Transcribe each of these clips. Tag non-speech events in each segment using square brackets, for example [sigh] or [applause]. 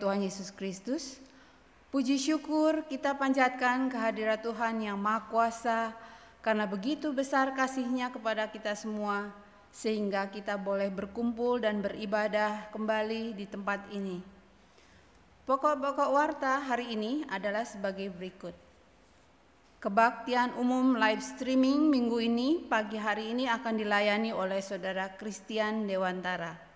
Tuhan Yesus Kristus. Puji syukur kita panjatkan kehadirat Tuhan yang Maha Kuasa karena begitu besar kasihnya kepada kita semua sehingga kita boleh berkumpul dan beribadah kembali di tempat ini. Pokok-pokok warta hari ini adalah sebagai berikut. Kebaktian umum live streaming minggu ini pagi hari ini akan dilayani oleh Saudara Christian Dewantara.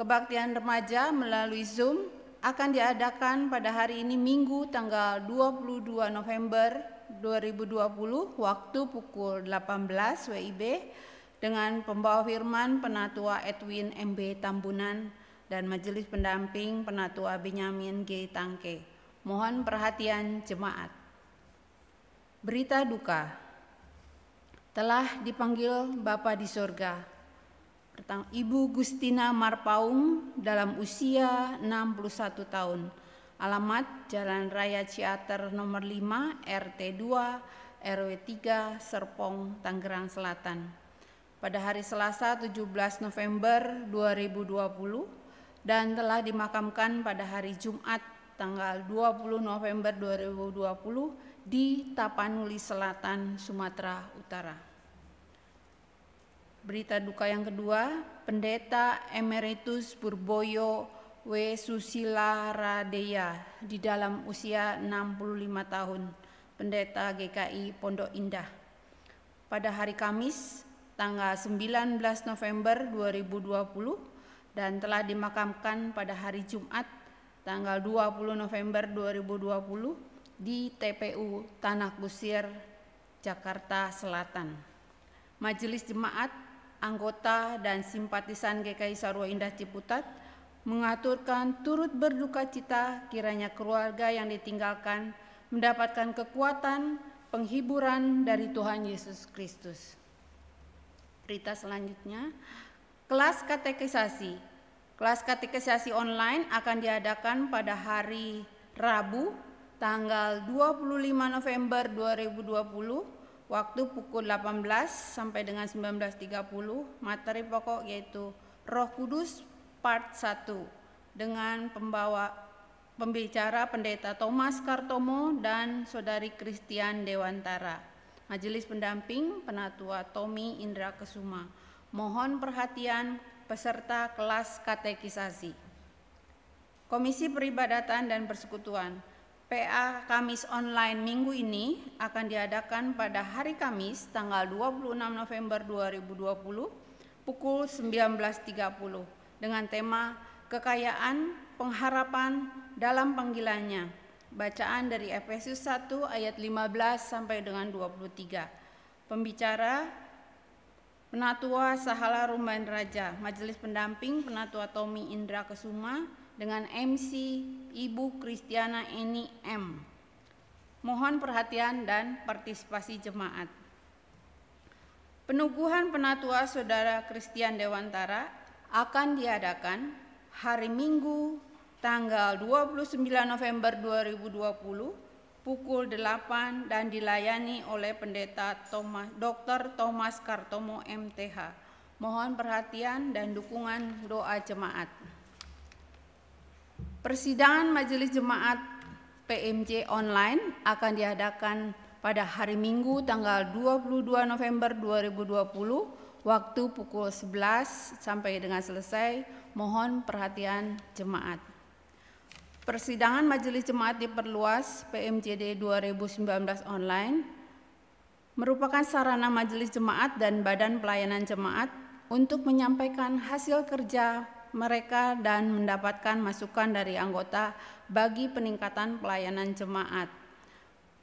Kebaktian remaja melalui Zoom akan diadakan pada hari ini Minggu tanggal 22 November 2020 waktu pukul 18 WIB dengan pembawa firman Penatua Edwin MB Tambunan dan Majelis Pendamping Penatua Benyamin G. Tangke. Mohon perhatian jemaat. Berita duka telah dipanggil Bapa di tentang Ibu Gustina Marpaung dalam usia 61 tahun. Alamat Jalan Raya Ciater nomor 5 RT 2 RW 3 Serpong Tangerang Selatan. Pada hari Selasa 17 November 2020 dan telah dimakamkan pada hari Jumat tanggal 20 November 2020 di Tapanuli Selatan, Sumatera Utara. Berita duka yang kedua, Pendeta Emeritus Purboyo W. Susila Radeya di dalam usia 65 tahun, Pendeta GKI Pondok Indah. Pada hari Kamis, tanggal 19 November 2020 dan telah dimakamkan pada hari Jumat, tanggal 20 November 2020 di TPU Tanah Kusir, Jakarta Selatan. Majelis Jemaat anggota dan simpatisan GKI Sarwa Indah Ciputat mengaturkan turut berduka cita kiranya keluarga yang ditinggalkan mendapatkan kekuatan penghiburan dari Tuhan Yesus Kristus. Berita selanjutnya, kelas katekisasi. Kelas katekisasi online akan diadakan pada hari Rabu tanggal 25 November 2020 waktu pukul 18 sampai dengan 19.30 materi pokok yaitu Roh Kudus part 1 dengan pembawa pembicara pendeta Thomas Kartomo dan saudari Christian Dewantara. Majelis pendamping penatua Tommy Indra Kesuma. Mohon perhatian peserta kelas katekisasi. Komisi Peribadatan dan Persekutuan PA Kamis online minggu ini akan diadakan pada hari Kamis tanggal 26 November 2020 pukul 19.30 dengan tema Kekayaan Pengharapan dalam Panggilannya. Bacaan dari Efesus 1 ayat 15 sampai dengan 23. Pembicara Penatua Sahala Rumban Raja, Majelis Pendamping Penatua Tommy Indra Kesuma, dengan MC Ibu Kristiana Eni M. Mohon perhatian dan partisipasi jemaat. Penuguhan penatua Saudara Kristian Dewantara akan diadakan hari Minggu tanggal 29 November 2020 pukul 8 dan dilayani oleh Pendeta Thomas, Dr. Thomas Kartomo MTH. Mohon perhatian dan dukungan doa jemaat. Persidangan Majelis Jemaat PMJ online akan diadakan pada hari Minggu tanggal 22 November 2020 waktu pukul 11 sampai dengan selesai. Mohon perhatian jemaat. Persidangan Majelis Jemaat diperluas PMJD 2019 online merupakan sarana Majelis Jemaat dan Badan Pelayanan Jemaat untuk menyampaikan hasil kerja mereka dan mendapatkan masukan dari anggota bagi peningkatan pelayanan jemaat.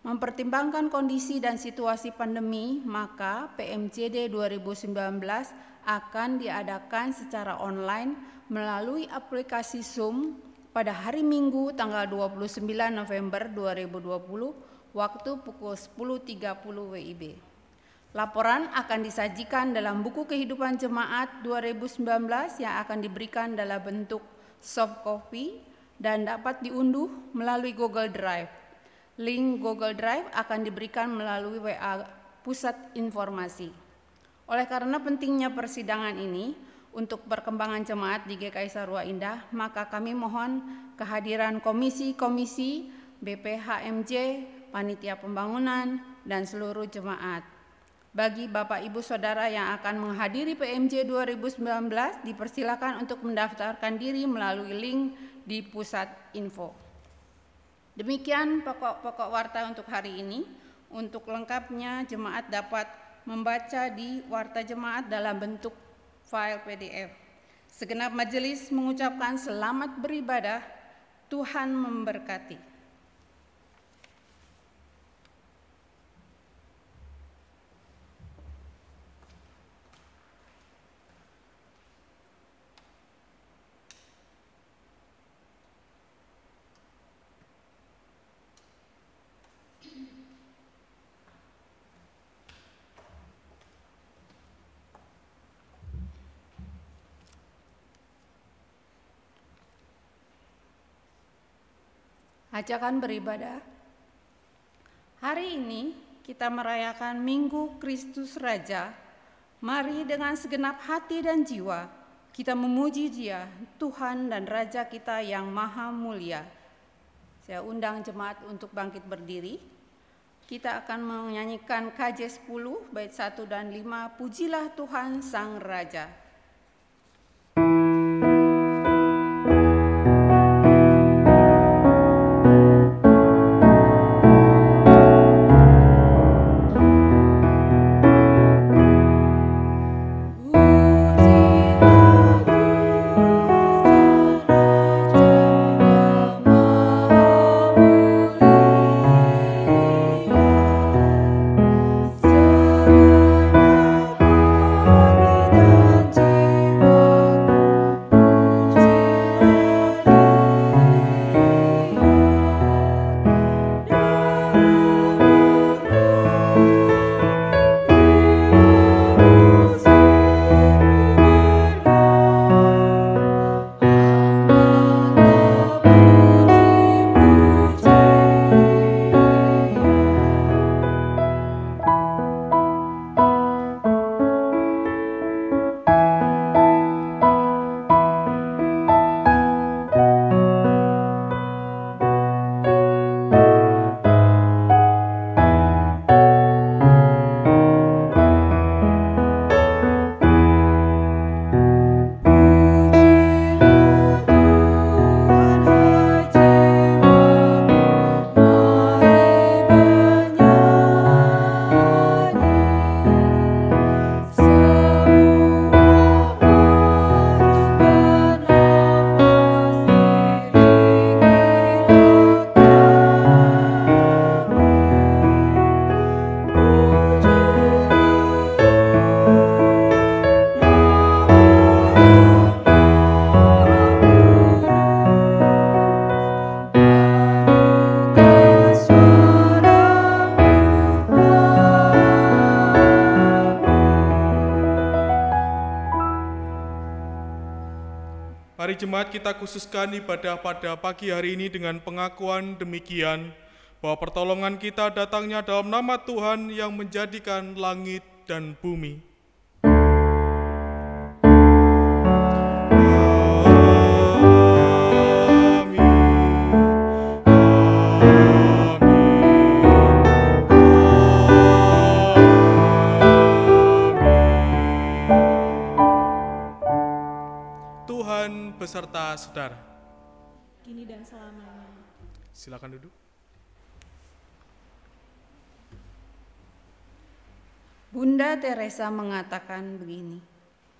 Mempertimbangkan kondisi dan situasi pandemi, maka PMJD 2019 akan diadakan secara online melalui aplikasi Zoom pada hari Minggu tanggal 29 November 2020 waktu pukul 10.30 WIB. Laporan akan disajikan dalam buku kehidupan jemaat 2019 yang akan diberikan dalam bentuk soft copy dan dapat diunduh melalui Google Drive. Link Google Drive akan diberikan melalui WA Pusat Informasi. Oleh karena pentingnya persidangan ini untuk perkembangan jemaat di GKI Sarua Indah, maka kami mohon kehadiran komisi-komisi BPHMJ, panitia pembangunan, dan seluruh jemaat. Bagi Bapak Ibu Saudara yang akan menghadiri PMJ 2019, dipersilakan untuk mendaftarkan diri melalui link di pusat info. Demikian pokok-pokok warta untuk hari ini. Untuk lengkapnya jemaat dapat membaca di warta jemaat dalam bentuk file PDF. Segenap majelis mengucapkan selamat beribadah, Tuhan memberkati. Ajakan beribadah. Hari ini kita merayakan Minggu Kristus Raja. Mari dengan segenap hati dan jiwa kita memuji Dia, Tuhan dan Raja kita yang maha mulia. Saya undang jemaat untuk bangkit berdiri. Kita akan menyanyikan KJ 10 bait 1 dan 5 Pujilah Tuhan Sang Raja. Jemaat kita khususkan ibadah pada pagi hari ini dengan pengakuan demikian, bahwa pertolongan kita datangnya dalam nama Tuhan yang menjadikan langit dan bumi. Saudara. Kini dan selamanya. Silakan duduk. Bunda Teresa mengatakan begini,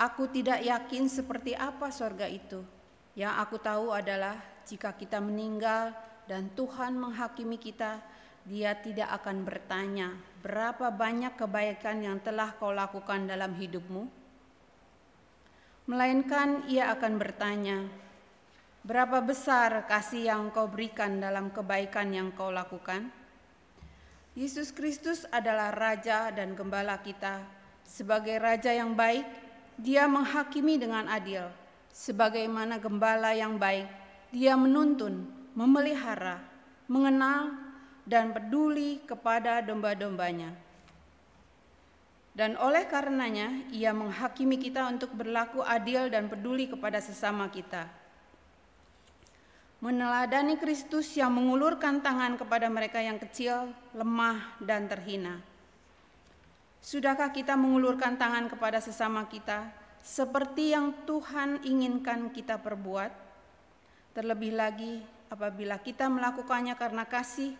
Aku tidak yakin seperti apa sorga itu. Yang aku tahu adalah jika kita meninggal dan Tuhan menghakimi kita, dia tidak akan bertanya berapa banyak kebaikan yang telah kau lakukan dalam hidupmu, melainkan ia akan bertanya, "Berapa besar kasih yang kau berikan dalam kebaikan yang kau lakukan?" Yesus Kristus adalah Raja dan Gembala kita. Sebagai Raja yang baik, Dia menghakimi dengan adil. Sebagaimana Gembala yang baik, Dia menuntun, memelihara, mengenal, dan peduli kepada domba-dombanya. Dan oleh karenanya, Ia menghakimi kita untuk berlaku adil dan peduli kepada sesama kita meneladani Kristus yang mengulurkan tangan kepada mereka yang kecil, lemah, dan terhina. Sudahkah kita mengulurkan tangan kepada sesama kita seperti yang Tuhan inginkan kita perbuat? Terlebih lagi apabila kita melakukannya karena kasih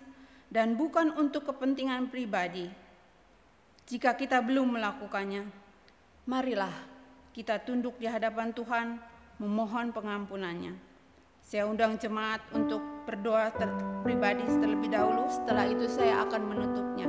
dan bukan untuk kepentingan pribadi. Jika kita belum melakukannya, marilah kita tunduk di hadapan Tuhan memohon pengampunannya. Saya undang jemaat untuk berdoa pribadi terlebih dahulu, setelah itu saya akan menutupnya.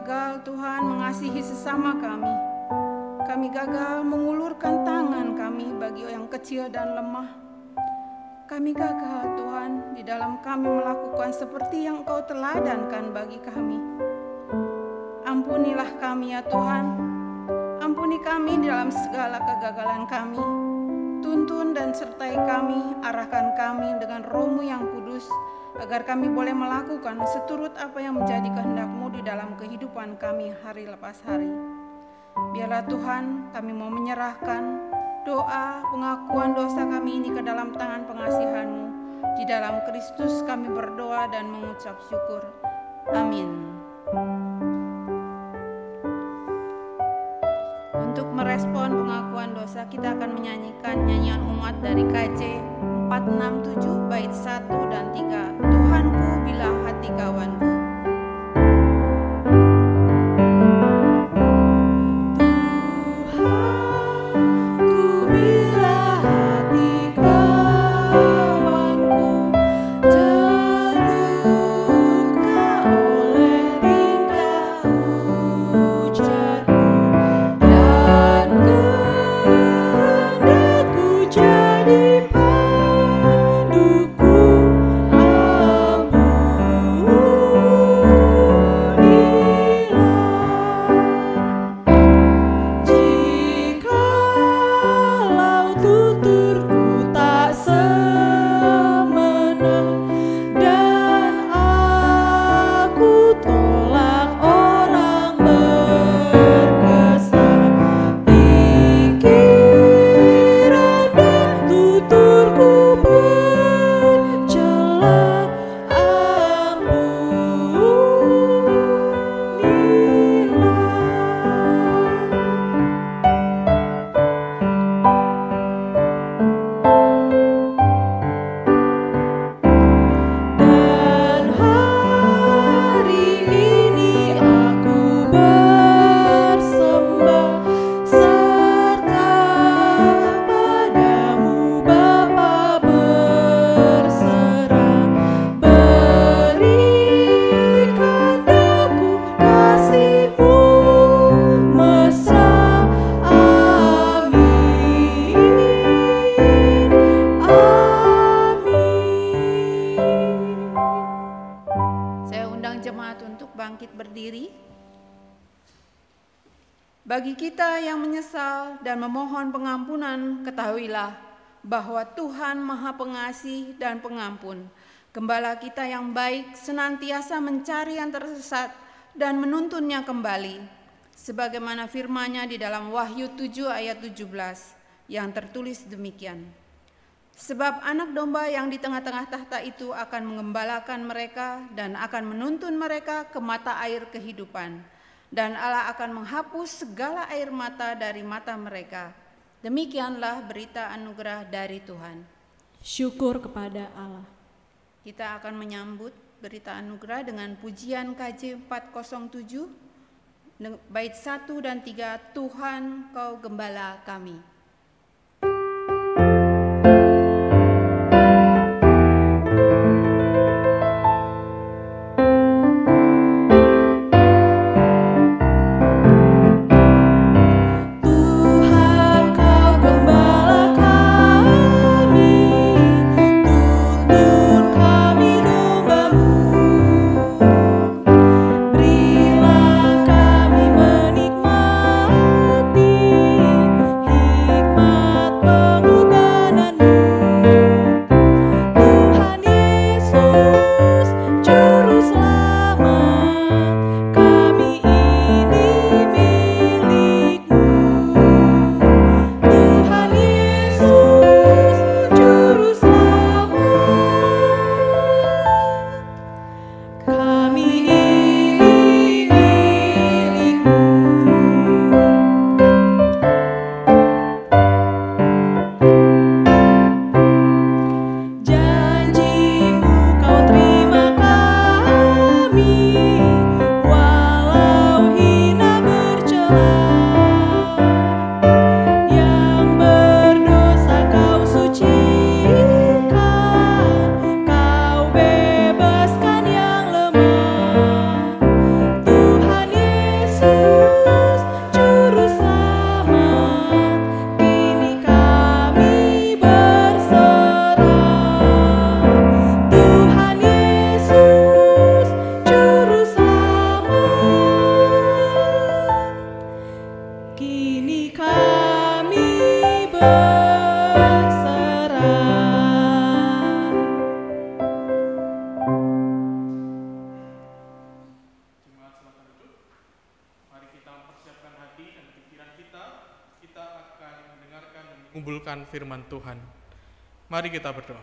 Gagal, Tuhan, mengasihi sesama kami. Kami gagal mengulurkan tangan kami bagi yang kecil dan lemah. Kami gagal, Tuhan, di dalam kami melakukan seperti yang Engkau teladankan bagi kami. Ampunilah kami, ya Tuhan. Ampuni kami dalam segala kegagalan kami Tuntun dan sertai kami, arahkan kami dengan rohmu yang kudus, agar kami boleh melakukan seturut apa yang menjadi kehendakmu di dalam kehidupan kami hari lepas hari. Biarlah Tuhan kami mau menyerahkan doa pengakuan dosa kami ini ke dalam tangan pengasihanmu. Di dalam Kristus kami berdoa dan mengucap syukur. Amin. Untuk merespon pengakuan dosa, kita akan menyanyikan nyanyian umat dari KJ 467 bait 1 dan 3. Tuhanku bila hati kawanku. Bahwa Tuhan Maha Pengasih dan Pengampun. Gembala kita yang baik senantiasa mencari yang tersesat dan menuntunnya kembali. sebagaimana firman-Nya di dalam Wahyu 7 ayat 17 yang tertulis demikian. Sebab anak domba yang di tengah-tengah tahta itu akan mengembalakan mereka dan akan menuntun mereka ke mata air kehidupan. Dan Allah akan menghapus segala air mata dari mata mereka. Demikianlah berita anugerah dari Tuhan. Syukur kepada Allah. Kita akan menyambut berita anugerah dengan pujian KJ 407 bait 1 dan 3 Tuhan kau gembala kami. Tuhan. Mari kita berdoa.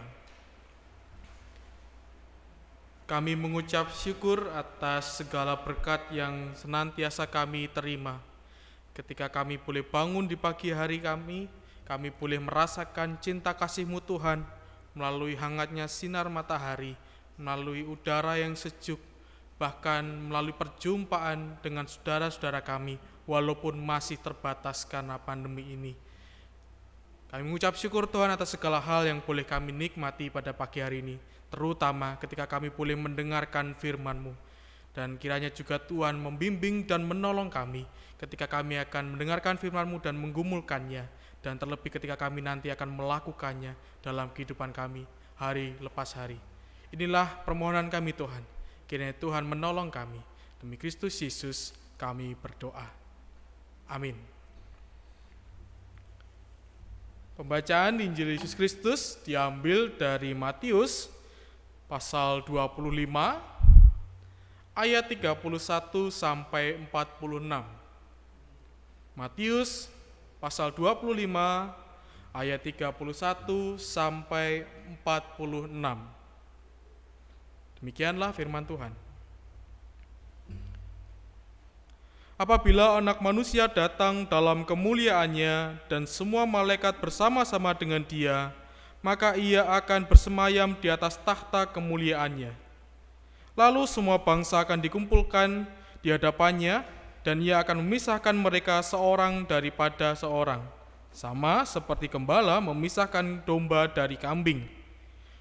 Kami mengucap syukur atas segala berkat yang senantiasa kami terima. Ketika kami boleh bangun di pagi hari kami, kami boleh merasakan cinta kasih-Mu Tuhan melalui hangatnya sinar matahari, melalui udara yang sejuk, bahkan melalui perjumpaan dengan saudara-saudara kami, walaupun masih terbatas karena pandemi ini. Kami mengucap syukur Tuhan atas segala hal yang boleh kami nikmati pada pagi hari ini, terutama ketika kami boleh mendengarkan firman-Mu. Dan kiranya juga Tuhan membimbing dan menolong kami ketika kami akan mendengarkan firman-Mu dan menggumulkannya, dan terlebih ketika kami nanti akan melakukannya dalam kehidupan kami hari lepas hari. Inilah permohonan kami Tuhan. Kiranya Tuhan menolong kami. Demi Kristus Yesus kami berdoa. Amin. Pembacaan Injil Yesus Kristus diambil dari Matius pasal 25 ayat 31 sampai 46. Matius pasal 25 ayat 31 sampai 46. Demikianlah firman Tuhan. Apabila anak manusia datang dalam kemuliaannya dan semua malaikat bersama-sama dengan dia, maka ia akan bersemayam di atas tahta kemuliaannya. Lalu semua bangsa akan dikumpulkan di hadapannya dan ia akan memisahkan mereka seorang daripada seorang, sama seperti gembala memisahkan domba dari kambing.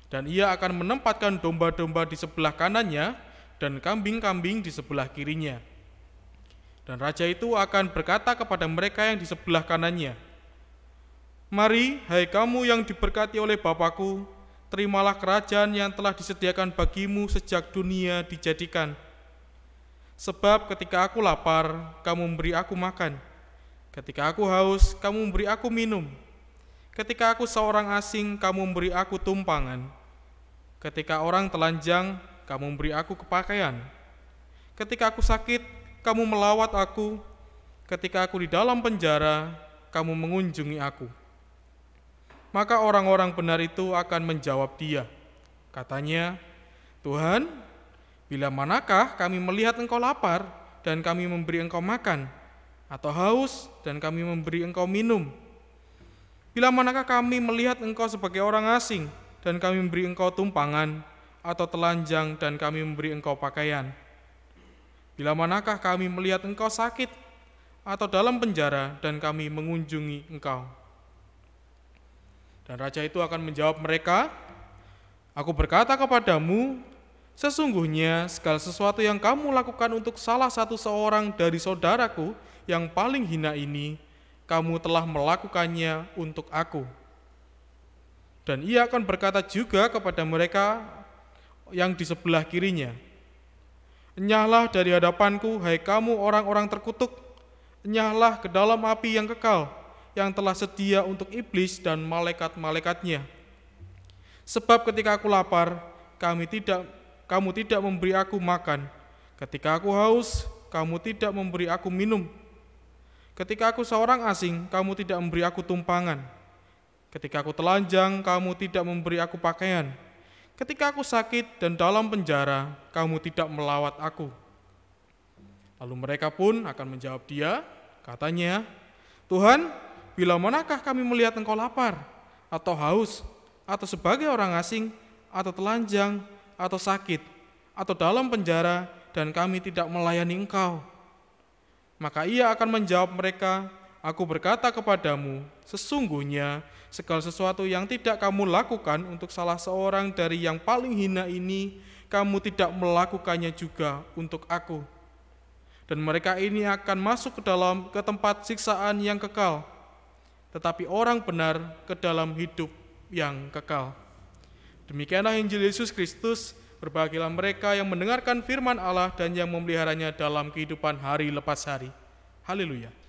Dan ia akan menempatkan domba-domba di sebelah kanannya dan kambing-kambing di sebelah kirinya. Dan raja itu akan berkata kepada mereka yang di sebelah kanannya, Mari, hai kamu yang diberkati oleh Bapakku, terimalah kerajaan yang telah disediakan bagimu sejak dunia dijadikan. Sebab ketika aku lapar, kamu memberi aku makan. Ketika aku haus, kamu memberi aku minum. Ketika aku seorang asing, kamu memberi aku tumpangan. Ketika orang telanjang, kamu memberi aku kepakaian. Ketika aku sakit, kamu melawat aku. ketika aku di dalam penjara, kamu mengunjungi aku. Maka orang-orang benar itu akan menjawab dia. Katanya, Tuhan, bila manakah kami melihat engkau lapar dan kami memberi engkau makan, atau haus dan kami memberi engkau minum? Bila manakah kami melihat engkau sebagai orang asing dan kami memberi engkau tumpangan, atau telanjang dan kami memberi engkau pakaian? Bila manakah kami melihat engkau sakit atau dalam penjara dan kami mengunjungi engkau? Dan raja itu akan menjawab mereka, Aku berkata kepadamu, sesungguhnya segala sesuatu yang kamu lakukan untuk salah satu seorang dari saudaraku yang paling hina ini, kamu telah melakukannya untuk aku. Dan ia akan berkata juga kepada mereka yang di sebelah kirinya, Enyahlah dari hadapanku, hai kamu orang-orang terkutuk, enyahlah ke dalam api yang kekal, yang telah sedia untuk iblis dan malaikat-malaikatnya. Sebab ketika aku lapar, kami tidak kamu tidak memberi aku makan. Ketika aku haus, kamu tidak memberi aku minum. Ketika aku seorang asing, kamu tidak memberi aku tumpangan. Ketika aku telanjang, kamu tidak memberi aku pakaian. Ketika aku sakit dan dalam penjara, kamu tidak melawat aku. Lalu mereka pun akan menjawab dia, katanya, Tuhan, bila manakah kami melihat engkau lapar, atau haus, atau sebagai orang asing, atau telanjang, atau sakit, atau dalam penjara, dan kami tidak melayani engkau. Maka ia akan menjawab mereka, Aku berkata kepadamu, sesungguhnya segala sesuatu yang tidak kamu lakukan untuk salah seorang dari yang paling hina ini, kamu tidak melakukannya juga untuk aku. Dan mereka ini akan masuk ke dalam ke tempat siksaan yang kekal, tetapi orang benar ke dalam hidup yang kekal. Demikianlah Injil Yesus Kristus, berbahagialah mereka yang mendengarkan firman Allah dan yang memeliharanya dalam kehidupan hari lepas hari. Haleluya.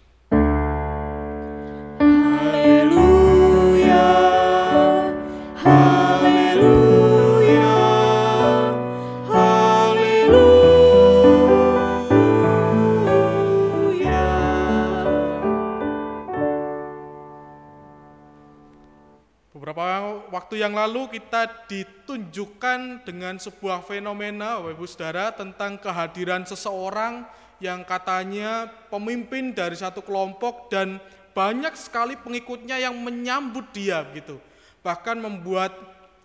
Waktu yang lalu kita ditunjukkan dengan sebuah fenomena Bapak Ibu Saudara tentang kehadiran seseorang yang katanya pemimpin dari satu kelompok dan banyak sekali pengikutnya yang menyambut dia gitu. Bahkan membuat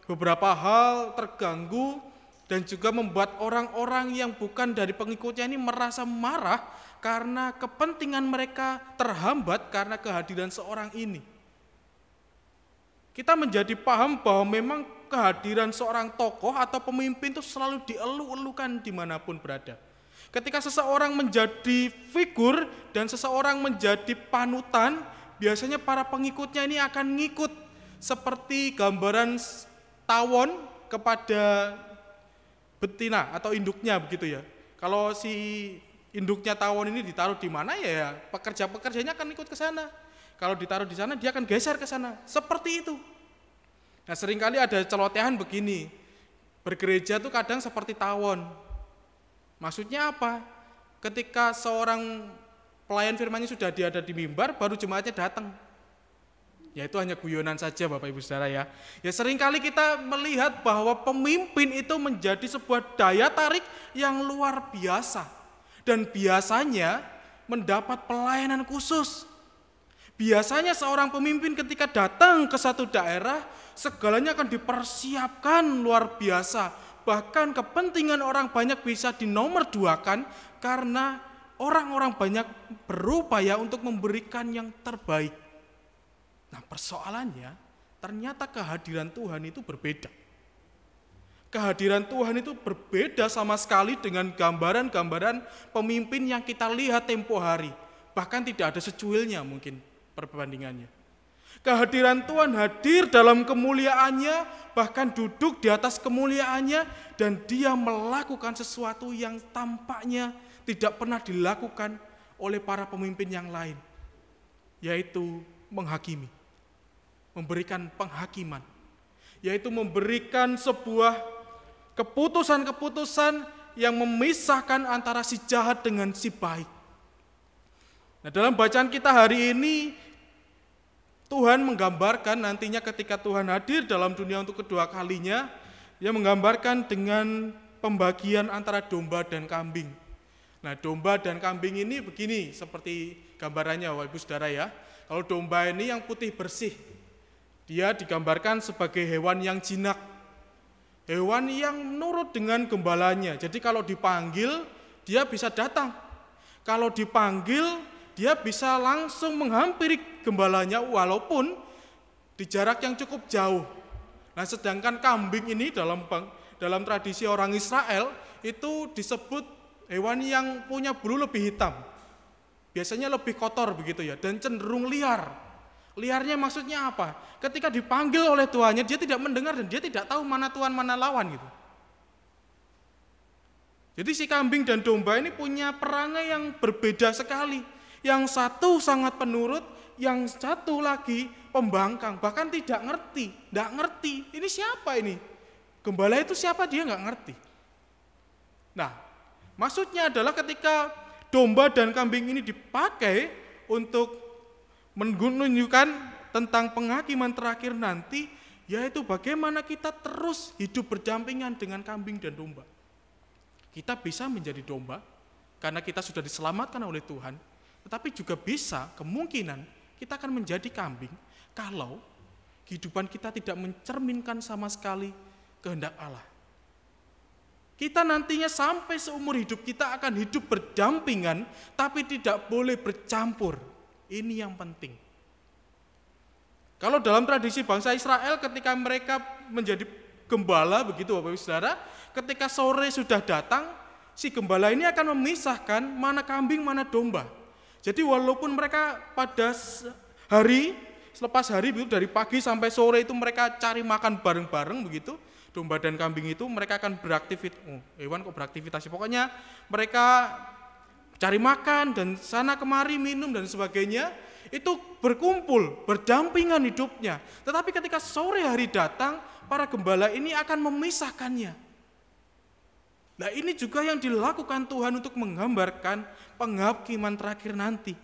beberapa hal terganggu dan juga membuat orang-orang yang bukan dari pengikutnya ini merasa marah karena kepentingan mereka terhambat karena kehadiran seorang ini. Kita menjadi paham bahwa memang kehadiran seorang tokoh atau pemimpin itu selalu dielu-elukan di mana pun berada. Ketika seseorang menjadi figur dan seseorang menjadi panutan, biasanya para pengikutnya ini akan ngikut seperti gambaran tawon kepada betina atau induknya begitu ya. Kalau si induknya tawon ini ditaruh di mana ya pekerja-pekerjanya akan ikut ke sana. Kalau ditaruh di sana dia akan geser ke sana. Seperti itu. Nah sering kali ada celotehan begini. Bergereja tuh kadang seperti tawon. Maksudnya apa? Ketika seorang pelayan firmannya sudah diada di mimbar, baru jemaatnya datang. Ya itu hanya guyonan saja Bapak Ibu Saudara ya. Ya sering kali kita melihat bahwa pemimpin itu menjadi sebuah daya tarik yang luar biasa. Dan biasanya mendapat pelayanan khusus. Biasanya seorang pemimpin ketika datang ke satu daerah, segalanya akan dipersiapkan luar biasa. Bahkan kepentingan orang banyak bisa dinomor duakan karena orang-orang banyak berupaya untuk memberikan yang terbaik. Nah persoalannya, ternyata kehadiran Tuhan itu berbeda. Kehadiran Tuhan itu berbeda sama sekali dengan gambaran-gambaran pemimpin yang kita lihat tempo hari. Bahkan tidak ada secuilnya mungkin perbandingannya. Kehadiran Tuhan hadir dalam kemuliaannya, bahkan duduk di atas kemuliaannya, dan dia melakukan sesuatu yang tampaknya tidak pernah dilakukan oleh para pemimpin yang lain, yaitu menghakimi, memberikan penghakiman, yaitu memberikan sebuah keputusan-keputusan yang memisahkan antara si jahat dengan si baik. Nah, dalam bacaan kita hari ini Tuhan menggambarkan nantinya ketika Tuhan hadir dalam dunia untuk kedua kalinya, Dia menggambarkan dengan pembagian antara domba dan kambing. Nah, domba dan kambing ini begini seperti gambarannya Bapak Ibu Saudara ya. Kalau domba ini yang putih bersih, dia digambarkan sebagai hewan yang jinak. Hewan yang nurut dengan gembalanya. Jadi kalau dipanggil, dia bisa datang. Kalau dipanggil, dia bisa langsung menghampiri gembalanya walaupun di jarak yang cukup jauh. Nah, sedangkan kambing ini dalam dalam tradisi orang Israel itu disebut hewan yang punya bulu lebih hitam. Biasanya lebih kotor begitu ya dan cenderung liar. Liarnya maksudnya apa? Ketika dipanggil oleh tuannya dia tidak mendengar dan dia tidak tahu mana tuan mana lawan gitu. Jadi si kambing dan domba ini punya perangai yang berbeda sekali. Yang satu sangat penurut, yang satu lagi pembangkang, bahkan tidak ngerti, tidak ngerti. Ini siapa ini? Gembala itu siapa dia nggak ngerti. Nah, maksudnya adalah ketika domba dan kambing ini dipakai untuk menunjukkan tentang penghakiman terakhir nanti, yaitu bagaimana kita terus hidup berdampingan dengan kambing dan domba. Kita bisa menjadi domba karena kita sudah diselamatkan oleh Tuhan, tetapi juga bisa kemungkinan kita akan menjadi kambing kalau kehidupan kita tidak mencerminkan sama sekali kehendak Allah. Kita nantinya sampai seumur hidup kita akan hidup berdampingan, tapi tidak boleh bercampur. Ini yang penting. Kalau dalam tradisi bangsa Israel ketika mereka menjadi gembala begitu Bapak Ibu Saudara, ketika sore sudah datang, si gembala ini akan memisahkan mana kambing mana domba. Jadi walaupun mereka pada hari selepas hari begitu dari pagi sampai sore itu mereka cari makan bareng-bareng begitu, domba dan kambing itu mereka akan beraktivitas, oh, hewan kok beraktivitas, pokoknya mereka cari makan dan sana kemari minum dan sebagainya, itu berkumpul, berdampingan hidupnya. Tetapi ketika sore hari datang, para gembala ini akan memisahkannya. Nah ini juga yang dilakukan Tuhan untuk menggambarkan penghakiman terakhir nanti.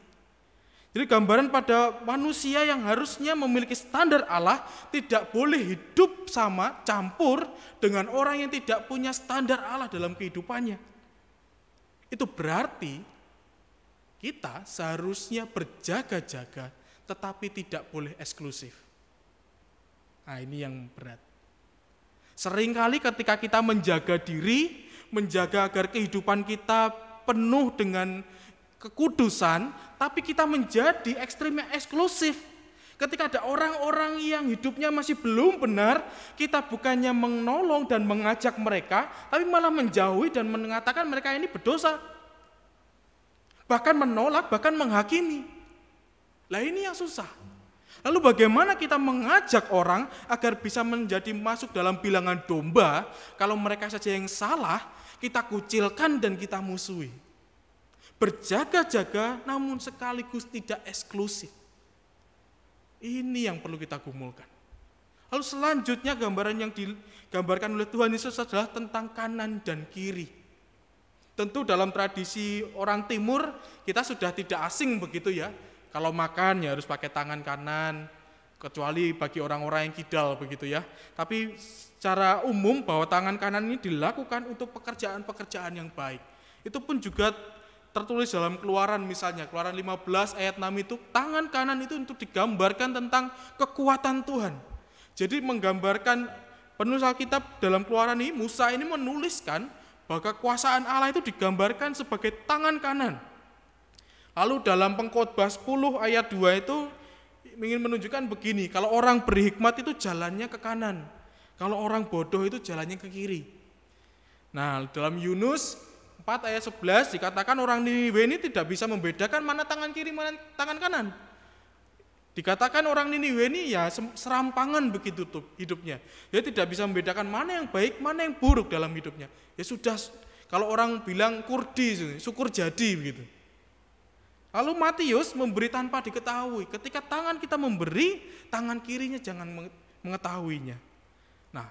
Jadi gambaran pada manusia yang harusnya memiliki standar Allah tidak boleh hidup sama campur dengan orang yang tidak punya standar Allah dalam kehidupannya. Itu berarti kita seharusnya berjaga-jaga tetapi tidak boleh eksklusif. Nah ini yang berat. Seringkali ketika kita menjaga diri, menjaga agar kehidupan kita penuh dengan kekudusan, tapi kita menjadi ekstrim yang eksklusif. Ketika ada orang-orang yang hidupnya masih belum benar, kita bukannya menolong dan mengajak mereka, tapi malah menjauhi dan mengatakan mereka ini berdosa. Bahkan menolak, bahkan menghakimi. Lah ini yang susah. Lalu bagaimana kita mengajak orang agar bisa menjadi masuk dalam bilangan domba kalau mereka saja yang salah, kita kucilkan dan kita musuhi berjaga-jaga namun sekaligus tidak eksklusif. Ini yang perlu kita gumulkan. Lalu selanjutnya gambaran yang digambarkan oleh Tuhan Yesus adalah tentang kanan dan kiri. Tentu dalam tradisi orang timur kita sudah tidak asing begitu ya. Kalau makan ya harus pakai tangan kanan, kecuali bagi orang-orang yang kidal begitu ya. Tapi secara umum bahwa tangan kanan ini dilakukan untuk pekerjaan-pekerjaan yang baik. Itu pun juga tertulis dalam keluaran misalnya, keluaran 15 ayat 6 itu, tangan kanan itu untuk digambarkan tentang kekuatan Tuhan. Jadi menggambarkan penulis Alkitab dalam keluaran ini, Musa ini menuliskan bahwa kekuasaan Allah itu digambarkan sebagai tangan kanan. Lalu dalam pengkhotbah 10 ayat 2 itu ingin menunjukkan begini, kalau orang berhikmat itu jalannya ke kanan, kalau orang bodoh itu jalannya ke kiri. Nah, dalam Yunus 4 ayat 11 dikatakan orang Niniwe ini tidak bisa membedakan mana tangan kiri mana tangan kanan. Dikatakan orang Niniwe ini ya serampangan begitu tuh hidupnya. Dia tidak bisa membedakan mana yang baik, mana yang buruk dalam hidupnya. Ya sudah kalau orang bilang kurdi, syukur jadi begitu. Lalu Matius memberi tanpa diketahui. Ketika tangan kita memberi, tangan kirinya jangan mengetahuinya. Nah,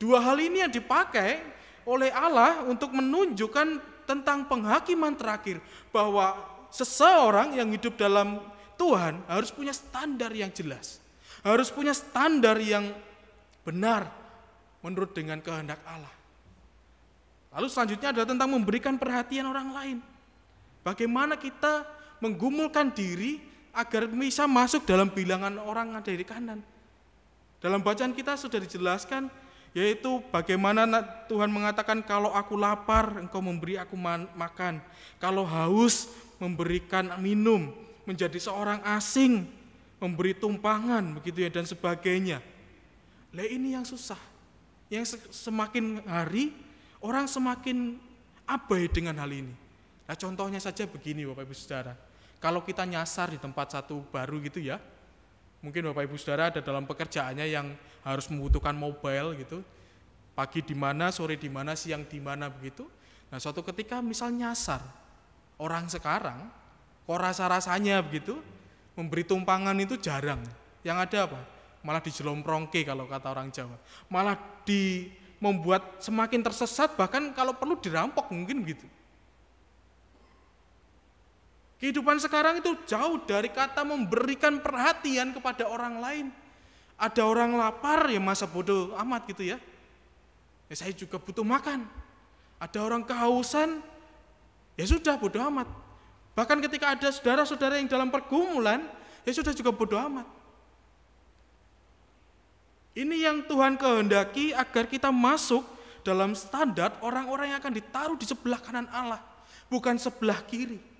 dua hal ini yang dipakai oleh Allah untuk menunjukkan tentang penghakiman terakhir bahwa seseorang yang hidup dalam Tuhan harus punya standar yang jelas. Harus punya standar yang benar menurut dengan kehendak Allah. Lalu selanjutnya adalah tentang memberikan perhatian orang lain. Bagaimana kita menggumulkan diri agar bisa masuk dalam bilangan orang ada di kanan. Dalam bacaan kita sudah dijelaskan yaitu bagaimana Tuhan mengatakan kalau aku lapar engkau memberi aku makan, kalau haus memberikan minum, menjadi seorang asing, memberi tumpangan begitu ya dan sebagainya. Lah ini yang susah. Yang semakin hari orang semakin abai dengan hal ini. Nah contohnya saja begini Bapak Ibu Saudara. Kalau kita nyasar di tempat satu baru gitu ya, mungkin Bapak Ibu Saudara ada dalam pekerjaannya yang harus membutuhkan mobile gitu, pagi di mana, sore di mana, siang di mana begitu. Nah suatu ketika misal nyasar, orang sekarang kok rasa-rasanya begitu, memberi tumpangan itu jarang. Yang ada apa? Malah dijelomprongke kalau kata orang Jawa. Malah di membuat semakin tersesat bahkan kalau perlu dirampok mungkin gitu. Kehidupan sekarang itu jauh dari kata memberikan perhatian kepada orang lain. Ada orang lapar ya masa bodoh amat gitu ya. Ya saya juga butuh makan. Ada orang kehausan, ya sudah bodoh amat. Bahkan ketika ada saudara-saudara yang dalam pergumulan, ya sudah juga bodoh amat. Ini yang Tuhan kehendaki agar kita masuk dalam standar orang-orang yang akan ditaruh di sebelah kanan Allah, bukan sebelah kiri.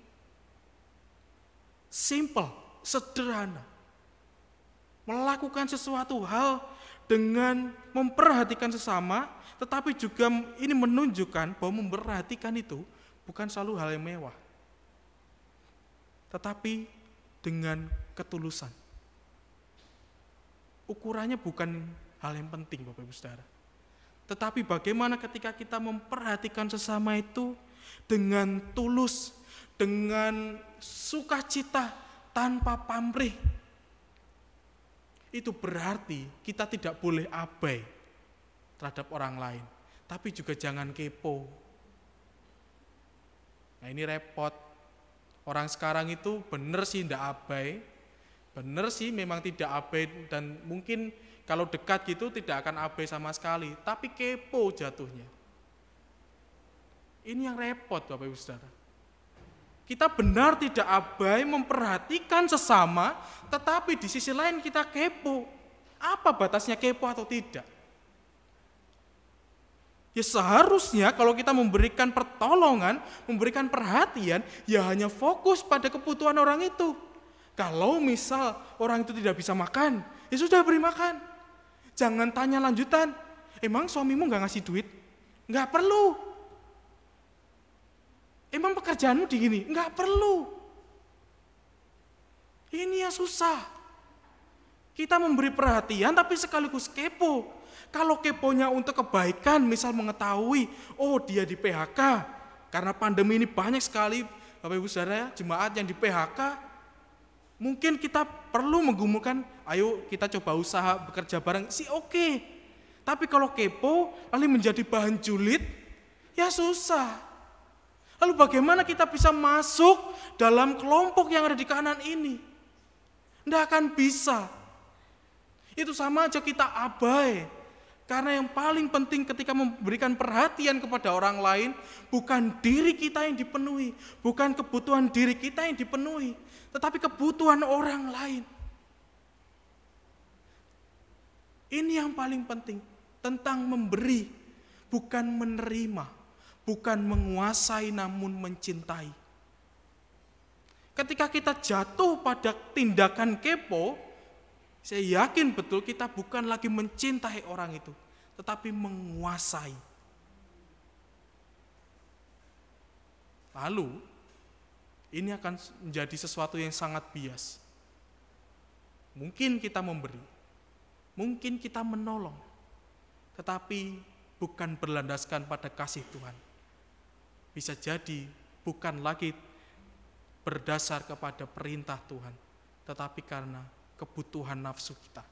Simple, sederhana. Melakukan sesuatu hal dengan memperhatikan sesama, tetapi juga ini menunjukkan bahwa memperhatikan itu bukan selalu hal yang mewah. Tetapi dengan ketulusan. Ukurannya bukan hal yang penting Bapak Ibu Saudara. Tetapi bagaimana ketika kita memperhatikan sesama itu dengan tulus, dengan sukacita tanpa pamrih. Itu berarti kita tidak boleh abai terhadap orang lain, tapi juga jangan kepo. Nah ini repot. Orang sekarang itu benar sih tidak abai, benar sih memang tidak abai dan mungkin kalau dekat gitu tidak akan abai sama sekali, tapi kepo jatuhnya. Ini yang repot Bapak Ibu Saudara. Kita benar tidak abai memperhatikan sesama, tetapi di sisi lain kita kepo. Apa batasnya kepo atau tidak? Ya seharusnya kalau kita memberikan pertolongan, memberikan perhatian, ya hanya fokus pada kebutuhan orang itu. Kalau misal orang itu tidak bisa makan, ya sudah beri makan. Jangan tanya lanjutan, emang suamimu nggak ngasih duit? Nggak perlu, Emang pekerjaanmu di gini? Enggak perlu. Ini yang susah. Kita memberi perhatian tapi sekaligus kepo. Kalau keponya untuk kebaikan, misal mengetahui, oh dia di PHK, karena pandemi ini banyak sekali Bapak Ibu Saudara jemaat yang di PHK, mungkin kita perlu menggumulkan, ayo kita coba usaha bekerja bareng, sih oke. Okay. Tapi kalau kepo, lalu menjadi bahan julid, ya susah. Lalu bagaimana kita bisa masuk dalam kelompok yang ada di kanan ini? Tidak akan bisa. Itu sama aja kita abai. Karena yang paling penting ketika memberikan perhatian kepada orang lain, bukan diri kita yang dipenuhi, bukan kebutuhan diri kita yang dipenuhi, tetapi kebutuhan orang lain. Ini yang paling penting, tentang memberi, bukan menerima bukan menguasai namun mencintai. Ketika kita jatuh pada tindakan kepo, saya yakin betul kita bukan lagi mencintai orang itu, tetapi menguasai. Lalu, ini akan menjadi sesuatu yang sangat bias. Mungkin kita memberi, mungkin kita menolong, tetapi bukan berlandaskan pada kasih Tuhan bisa jadi bukan lagi berdasar kepada perintah Tuhan, tetapi karena kebutuhan nafsu kita.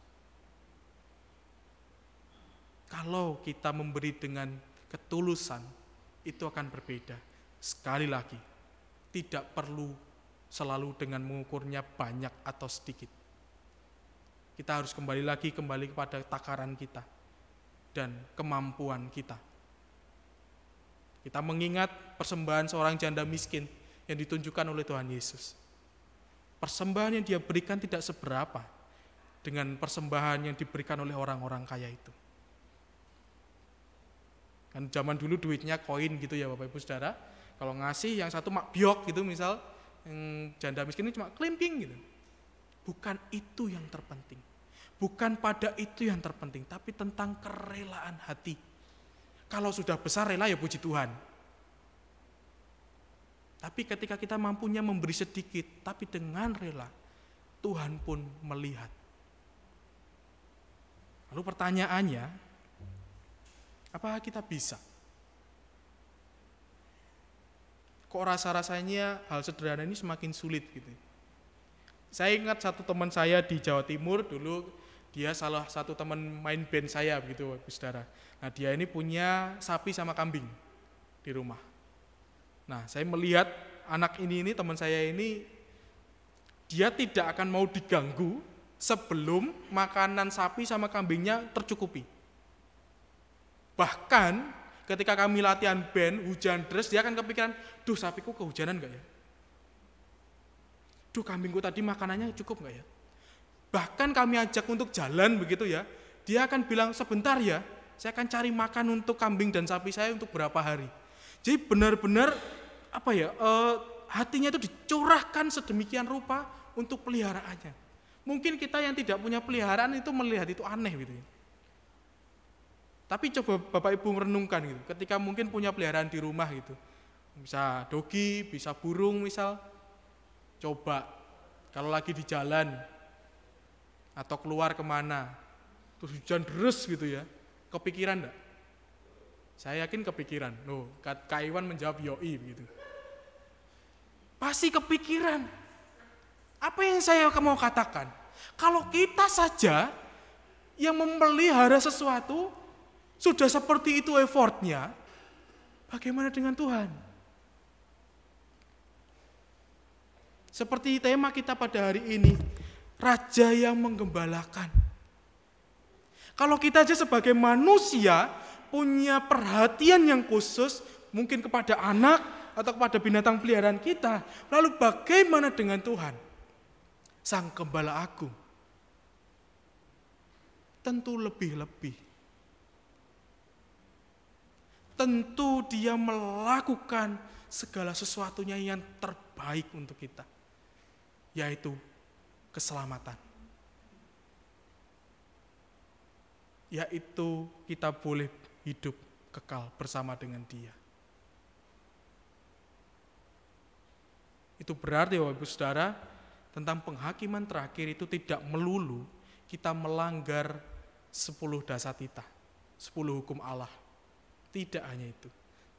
Kalau kita memberi dengan ketulusan, itu akan berbeda. Sekali lagi, tidak perlu selalu dengan mengukurnya banyak atau sedikit. Kita harus kembali lagi kembali kepada takaran kita dan kemampuan kita. Kita mengingat persembahan seorang janda miskin yang ditunjukkan oleh Tuhan Yesus. Persembahan yang dia berikan tidak seberapa dengan persembahan yang diberikan oleh orang-orang kaya itu. Kan zaman dulu duitnya koin gitu ya Bapak Ibu Saudara. Kalau ngasih yang satu mak biok gitu misal, yang janda miskin ini cuma klimping gitu. Bukan itu yang terpenting. Bukan pada itu yang terpenting, tapi tentang kerelaan hati. Kalau sudah besar rela ya puji Tuhan. Tapi ketika kita mampunya memberi sedikit, tapi dengan rela, Tuhan pun melihat. Lalu pertanyaannya, apa kita bisa? Kok rasa-rasanya hal sederhana ini semakin sulit gitu. Saya ingat satu teman saya di Jawa Timur dulu dia salah satu teman main band saya begitu Saudara. Nah, dia ini punya sapi sama kambing di rumah. Nah, saya melihat anak ini ini teman saya ini dia tidak akan mau diganggu sebelum makanan sapi sama kambingnya tercukupi. Bahkan ketika kami latihan band, hujan deras, dia akan kepikiran, duh sapiku kehujanan gak ya? Duh kambingku tadi makanannya cukup gak ya? Bahkan kami ajak untuk jalan begitu ya, dia akan bilang sebentar ya, saya akan cari makan untuk kambing dan sapi saya untuk berapa hari. Jadi benar-benar apa ya, eh, hatinya itu dicurahkan sedemikian rupa untuk peliharaannya. Mungkin kita yang tidak punya peliharaan itu melihat itu aneh gitu ya. Tapi coba Bapak Ibu merenungkan gitu, ketika mungkin punya peliharaan di rumah gitu. Bisa dogi, bisa burung misal. Coba kalau lagi di jalan atau keluar ke mana, terus hujan deras gitu ya, kepikiran enggak? Saya yakin kepikiran. Loh, Kak Iwan menjawab yoi begitu. Pasti kepikiran. Apa yang saya mau katakan? Kalau kita saja yang memelihara sesuatu, sudah seperti itu effortnya, bagaimana dengan Tuhan? Seperti tema kita pada hari ini, Raja yang menggembalakan. Kalau kita aja sebagai manusia punya perhatian yang khusus, mungkin kepada anak atau kepada binatang peliharaan kita, lalu bagaimana dengan Tuhan? Sang Gembala Agung. Tentu lebih-lebih tentu dia melakukan segala sesuatunya yang terbaik untuk kita, yaitu keselamatan. Yaitu kita boleh hidup kekal bersama dengan dia. Itu berarti Bapak Ibu Saudara, tentang penghakiman terakhir itu tidak melulu kita melanggar sepuluh dasatita, sepuluh hukum Allah tidak hanya itu,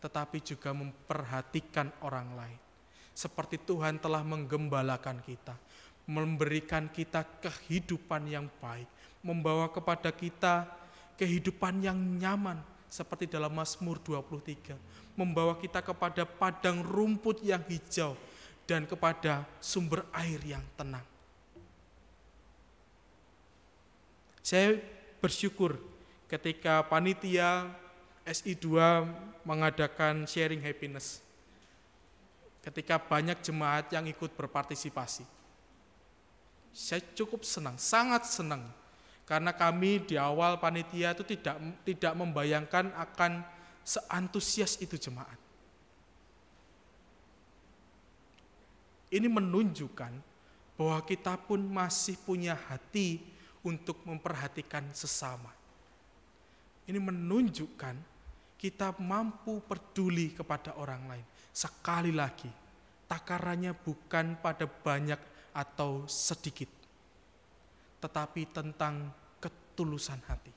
tetapi juga memperhatikan orang lain. Seperti Tuhan telah menggembalakan kita, memberikan kita kehidupan yang baik, membawa kepada kita kehidupan yang nyaman, seperti dalam Mazmur 23, membawa kita kepada padang rumput yang hijau dan kepada sumber air yang tenang. Saya bersyukur ketika panitia SI2 mengadakan sharing happiness. Ketika banyak jemaat yang ikut berpartisipasi. Saya cukup senang, sangat senang. Karena kami di awal panitia itu tidak tidak membayangkan akan seantusias itu jemaat. Ini menunjukkan bahwa kita pun masih punya hati untuk memperhatikan sesama. Ini menunjukkan kita mampu peduli kepada orang lain. Sekali lagi, takarannya bukan pada banyak atau sedikit, tetapi tentang ketulusan hati.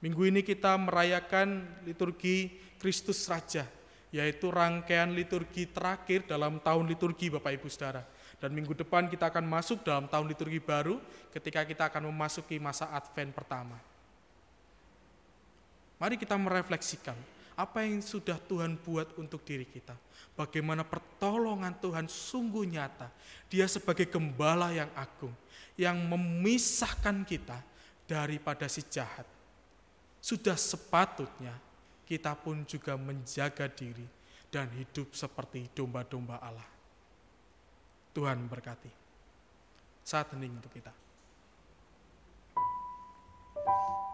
Minggu ini kita merayakan liturgi Kristus Raja, yaitu rangkaian liturgi terakhir dalam tahun liturgi Bapak Ibu Saudara. Dan minggu depan kita akan masuk dalam tahun liturgi baru ketika kita akan memasuki masa Advent pertama. Mari kita merefleksikan, apa yang sudah Tuhan buat untuk diri kita. Bagaimana pertolongan Tuhan sungguh nyata. Dia sebagai gembala yang agung, yang memisahkan kita daripada si jahat. Sudah sepatutnya kita pun juga menjaga diri dan hidup seperti domba-domba Allah. Tuhan berkati. Saat hening untuk kita. Kami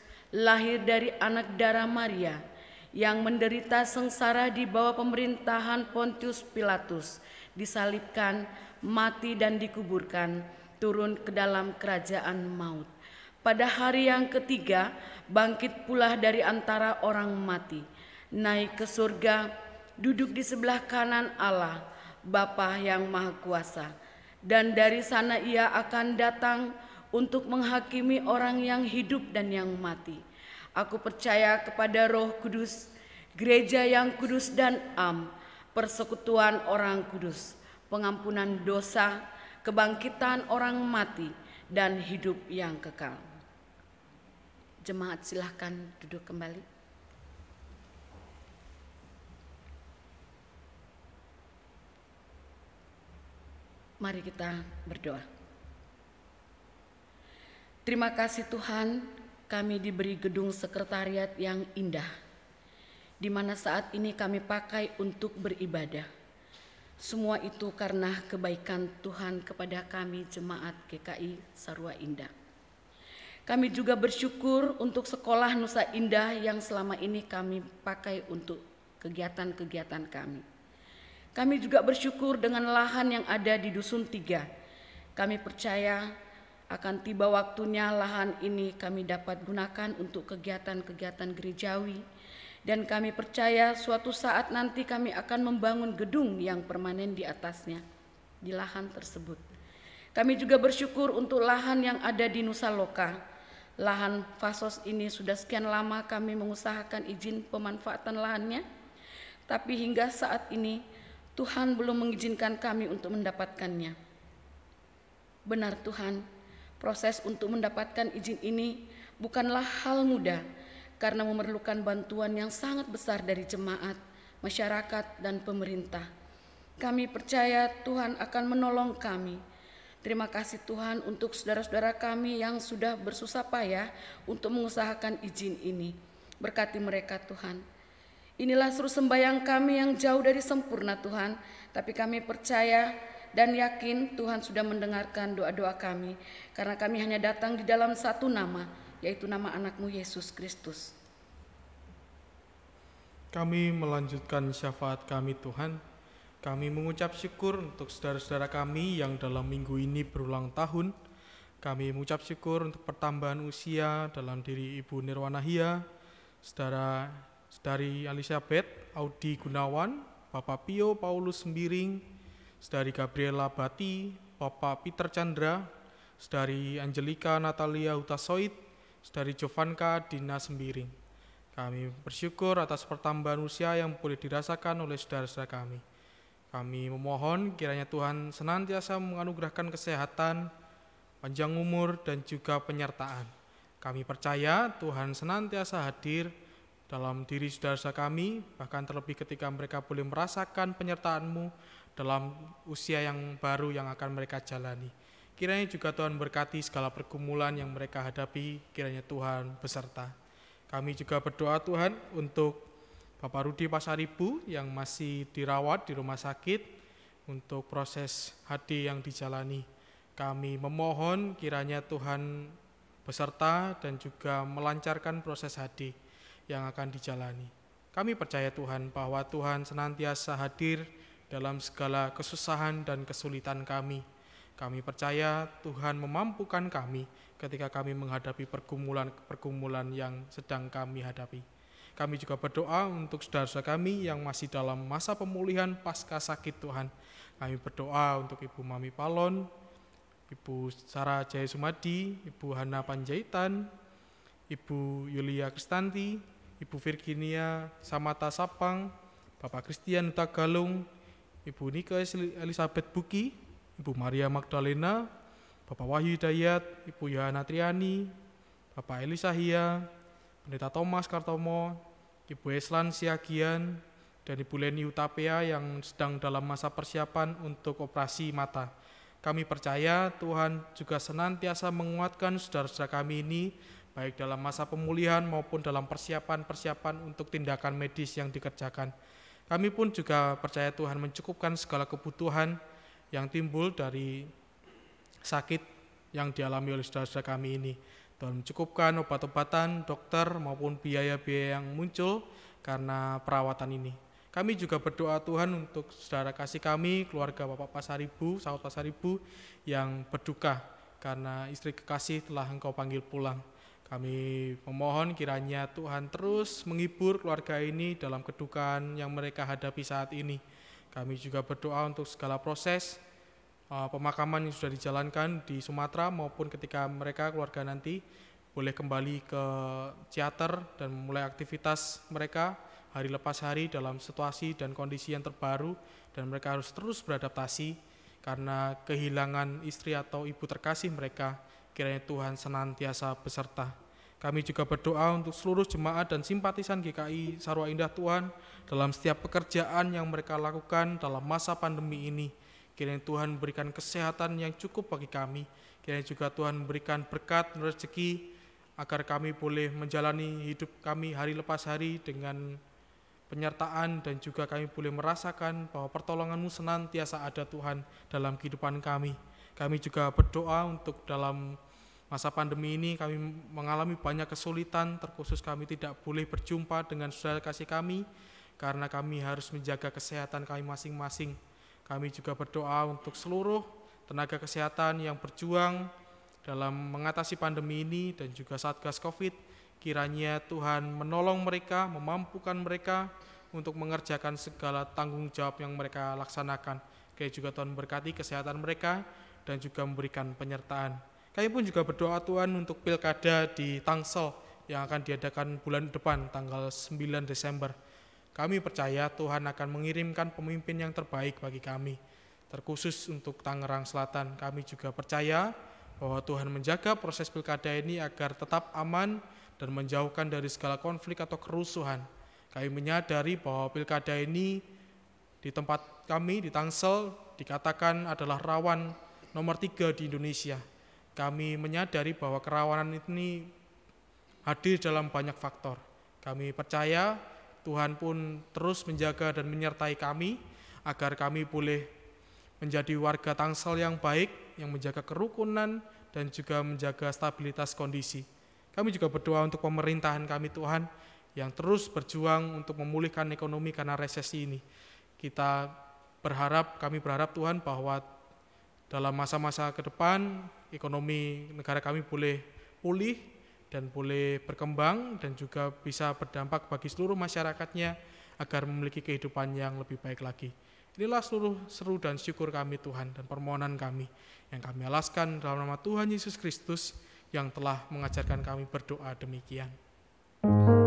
lahir dari anak darah Maria, yang menderita sengsara di bawah pemerintahan Pontius Pilatus, disalibkan, mati dan dikuburkan, turun ke dalam kerajaan maut. Pada hari yang ketiga, bangkit pula dari antara orang mati, naik ke surga, duduk di sebelah kanan Allah, Bapa yang Maha Kuasa. Dan dari sana ia akan datang untuk menghakimi orang yang hidup dan yang mati. Aku percaya kepada Roh Kudus, gereja yang kudus dan am, persekutuan orang kudus, pengampunan dosa, kebangkitan orang mati, dan hidup yang kekal. Jemaat silahkan duduk kembali. Mari kita berdoa. Terima kasih Tuhan, kami diberi gedung sekretariat yang indah, di mana saat ini kami pakai untuk beribadah. Semua itu karena kebaikan Tuhan kepada kami jemaat GKI Sarua Indah. Kami juga bersyukur untuk sekolah Nusa Indah yang selama ini kami pakai untuk kegiatan-kegiatan kami. Kami juga bersyukur dengan lahan yang ada di Dusun Tiga. Kami percaya akan tiba waktunya lahan ini kami dapat gunakan untuk kegiatan-kegiatan gerejawi. Dan kami percaya suatu saat nanti kami akan membangun gedung yang permanen di atasnya, di lahan tersebut. Kami juga bersyukur untuk lahan yang ada di Nusa Loka. Lahan Fasos ini sudah sekian lama kami mengusahakan izin pemanfaatan lahannya, tapi hingga saat ini Tuhan belum mengizinkan kami untuk mendapatkannya. Benar Tuhan, proses untuk mendapatkan izin ini bukanlah hal mudah karena memerlukan bantuan yang sangat besar dari jemaat, masyarakat, dan pemerintah. Kami percaya Tuhan akan menolong kami. Terima kasih Tuhan untuk saudara-saudara kami yang sudah bersusah payah untuk mengusahakan izin ini. Berkati mereka Tuhan. Inilah seru sembayang kami yang jauh dari sempurna Tuhan, tapi kami percaya dan yakin Tuhan sudah mendengarkan doa-doa kami, karena kami hanya datang di dalam satu nama, yaitu nama anakmu Yesus Kristus. Kami melanjutkan syafaat kami Tuhan. Kami mengucap syukur untuk saudara-saudara kami yang dalam minggu ini berulang tahun. Kami mengucap syukur untuk pertambahan usia dalam diri Ibu Nirwana Hia, saudara Saudari Elizabeth Audi Gunawan, Bapak Pio Paulus Sembiring, Saudari Gabriela Bati, Bapak Peter Chandra, Saudari Angelika Natalia Hutasoid, Saudari Jovanka Dina Sembiring. Kami bersyukur atas pertambahan usia yang boleh dirasakan oleh saudara-saudara kami. Kami memohon kiranya Tuhan senantiasa menganugerahkan kesehatan, panjang umur, dan juga penyertaan. Kami percaya Tuhan senantiasa hadir dalam diri saudara-saudara kami, bahkan terlebih ketika mereka boleh merasakan penyertaan-Mu dalam usia yang baru yang akan mereka jalani. Kiranya juga Tuhan berkati segala pergumulan yang mereka hadapi, kiranya Tuhan beserta. Kami juga berdoa Tuhan untuk Bapak Rudi Pasaribu yang masih dirawat di rumah sakit untuk proses HD yang dijalani. Kami memohon kiranya Tuhan beserta dan juga melancarkan proses HD yang akan dijalani. Kami percaya Tuhan bahwa Tuhan senantiasa hadir dalam segala kesusahan dan kesulitan kami. Kami percaya Tuhan memampukan kami ketika kami menghadapi pergumulan-pergumulan yang sedang kami hadapi. Kami juga berdoa untuk saudara-saudara kami yang masih dalam masa pemulihan pasca sakit Tuhan. Kami berdoa untuk Ibu Mami Palon, Ibu Sarah Jaya Sumadi, Ibu Hana Panjaitan, Ibu Yulia Kristanti, Ibu Virginia Samata Sapang, Bapak Christian Tagalung, Ibu Nika Elizabeth Buki, Ibu Maria Magdalena, Bapak Wahyu Dayat, Ibu Yohana Triani, Bapak Elisa Hia, Pendeta Thomas Kartomo, Ibu Eslan Siagian, dan Ibu Leni Utapea yang sedang dalam masa persiapan untuk operasi mata. Kami percaya Tuhan juga senantiasa menguatkan saudara-saudara kami ini, baik dalam masa pemulihan maupun dalam persiapan-persiapan untuk tindakan medis yang dikerjakan. Kami pun juga percaya Tuhan mencukupkan segala kebutuhan yang timbul dari sakit yang dialami oleh saudara-saudara kami ini. Tuhan mencukupkan obat-obatan, dokter maupun biaya-biaya yang muncul karena perawatan ini. Kami juga berdoa Tuhan untuk saudara kasih kami, keluarga Bapak Pasaribu, sahabat Pasaribu yang berduka karena istri kekasih telah engkau panggil pulang. Kami memohon kiranya Tuhan terus menghibur keluarga ini dalam kedukaan yang mereka hadapi saat ini. Kami juga berdoa untuk segala proses uh, pemakaman yang sudah dijalankan di Sumatera maupun ketika mereka keluarga nanti boleh kembali ke teater dan memulai aktivitas mereka hari lepas hari dalam situasi dan kondisi yang terbaru dan mereka harus terus beradaptasi karena kehilangan istri atau ibu terkasih mereka kiranya Tuhan senantiasa beserta. Kami juga berdoa untuk seluruh jemaat dan simpatisan GKI Sarwa Indah Tuhan dalam setiap pekerjaan yang mereka lakukan dalam masa pandemi ini. Kiranya Tuhan memberikan kesehatan yang cukup bagi kami. Kiranya juga Tuhan memberikan berkat rezeki agar kami boleh menjalani hidup kami hari lepas hari dengan penyertaan dan juga kami boleh merasakan bahwa pertolonganmu senantiasa ada Tuhan dalam kehidupan kami. Kami juga berdoa untuk dalam Masa pandemi ini kami mengalami banyak kesulitan, terkhusus kami tidak boleh berjumpa dengan saudara kasih kami karena kami harus menjaga kesehatan kami masing-masing. Kami juga berdoa untuk seluruh tenaga kesehatan yang berjuang dalam mengatasi pandemi ini dan juga Satgas Covid. Kiranya Tuhan menolong mereka, memampukan mereka untuk mengerjakan segala tanggung jawab yang mereka laksanakan. Kayak juga Tuhan berkati kesehatan mereka dan juga memberikan penyertaan. Kami pun juga berdoa Tuhan untuk pilkada di Tangsel yang akan diadakan bulan depan tanggal 9 Desember. Kami percaya Tuhan akan mengirimkan pemimpin yang terbaik bagi kami. Terkhusus untuk Tangerang Selatan, kami juga percaya bahwa Tuhan menjaga proses pilkada ini agar tetap aman dan menjauhkan dari segala konflik atau kerusuhan. Kami menyadari bahwa pilkada ini di tempat kami di Tangsel dikatakan adalah rawan nomor tiga di Indonesia kami menyadari bahwa kerawanan ini hadir dalam banyak faktor. Kami percaya Tuhan pun terus menjaga dan menyertai kami agar kami boleh menjadi warga Tangsel yang baik, yang menjaga kerukunan dan juga menjaga stabilitas kondisi. Kami juga berdoa untuk pemerintahan kami Tuhan yang terus berjuang untuk memulihkan ekonomi karena resesi ini. Kita berharap, kami berharap Tuhan bahwa dalam masa-masa ke depan ekonomi negara kami boleh pulih dan boleh berkembang dan juga bisa berdampak bagi seluruh masyarakatnya agar memiliki kehidupan yang lebih baik lagi. Inilah seluruh seru dan syukur kami Tuhan dan permohonan kami yang kami alaskan dalam nama Tuhan Yesus Kristus yang telah mengajarkan kami berdoa demikian. so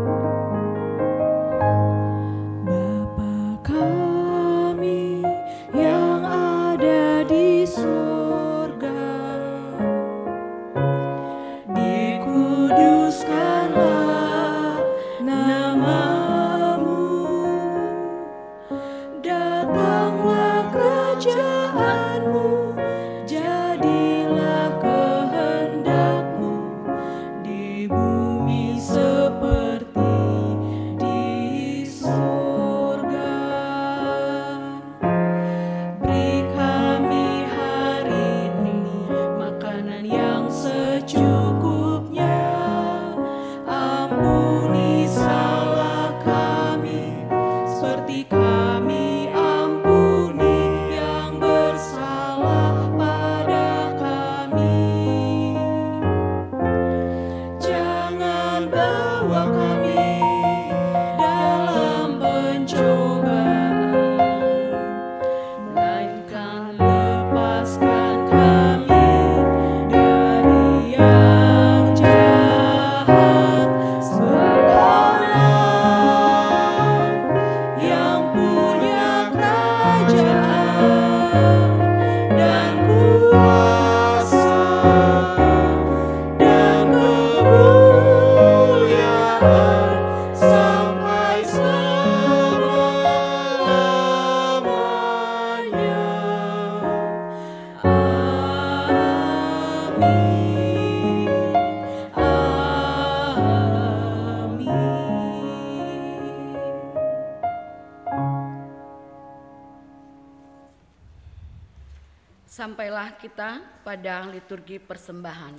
pada liturgi persembahan.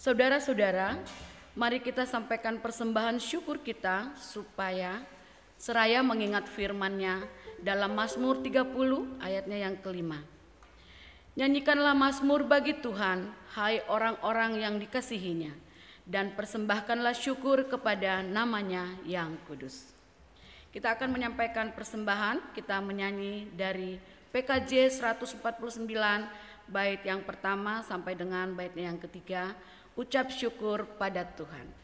Saudara-saudara, mari kita sampaikan persembahan syukur kita supaya seraya mengingat firman-Nya dalam Mazmur 30 ayatnya yang kelima. Nyanyikanlah Mazmur bagi Tuhan, hai orang-orang yang dikasihinya, dan persembahkanlah syukur kepada namanya yang kudus. Kita akan menyampaikan persembahan, kita menyanyi dari PKJ 149 bait yang pertama sampai dengan bait yang ketiga ucap syukur pada Tuhan.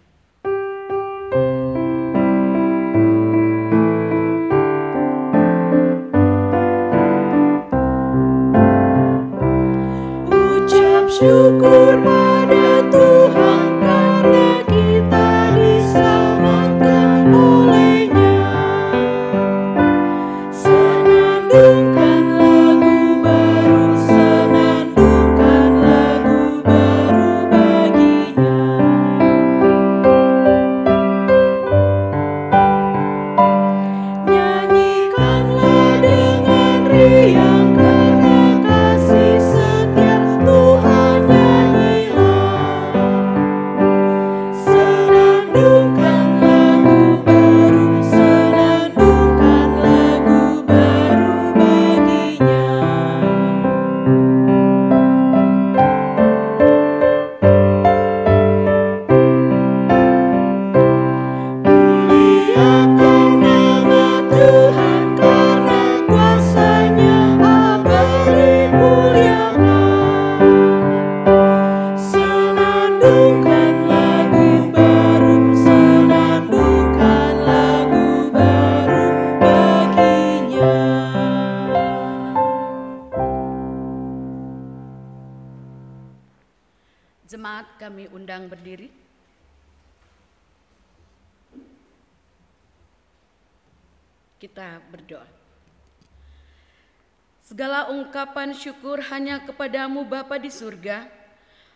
Ungkapan syukur hanya kepadamu Bapa di surga,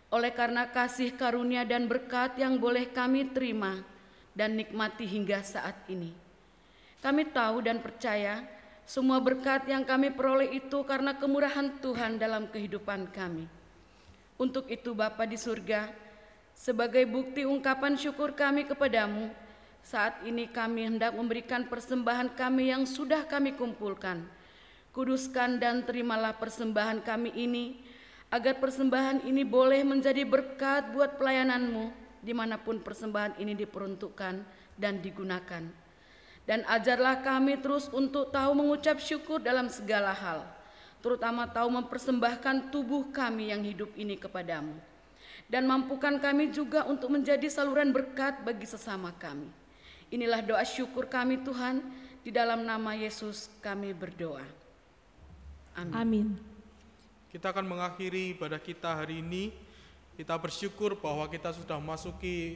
oleh karena kasih karunia dan berkat yang boleh kami terima dan nikmati hingga saat ini. Kami tahu dan percaya semua berkat yang kami peroleh itu karena kemurahan Tuhan dalam kehidupan kami. Untuk itu Bapa di surga, sebagai bukti ungkapan syukur kami kepadamu, saat ini kami hendak memberikan persembahan kami yang sudah kami kumpulkan. Kuduskan dan terimalah persembahan kami ini, agar persembahan ini boleh menjadi berkat buat pelayananmu, di mana pun persembahan ini diperuntukkan dan digunakan. Dan ajarlah kami terus untuk tahu mengucap syukur dalam segala hal, terutama tahu mempersembahkan tubuh kami yang hidup ini kepadamu. Dan mampukan kami juga untuk menjadi saluran berkat bagi sesama kami. Inilah doa syukur kami Tuhan, di dalam nama Yesus kami berdoa. Amin. Amin. Kita akan mengakhiri ibadah kita hari ini. Kita bersyukur bahwa kita sudah masuki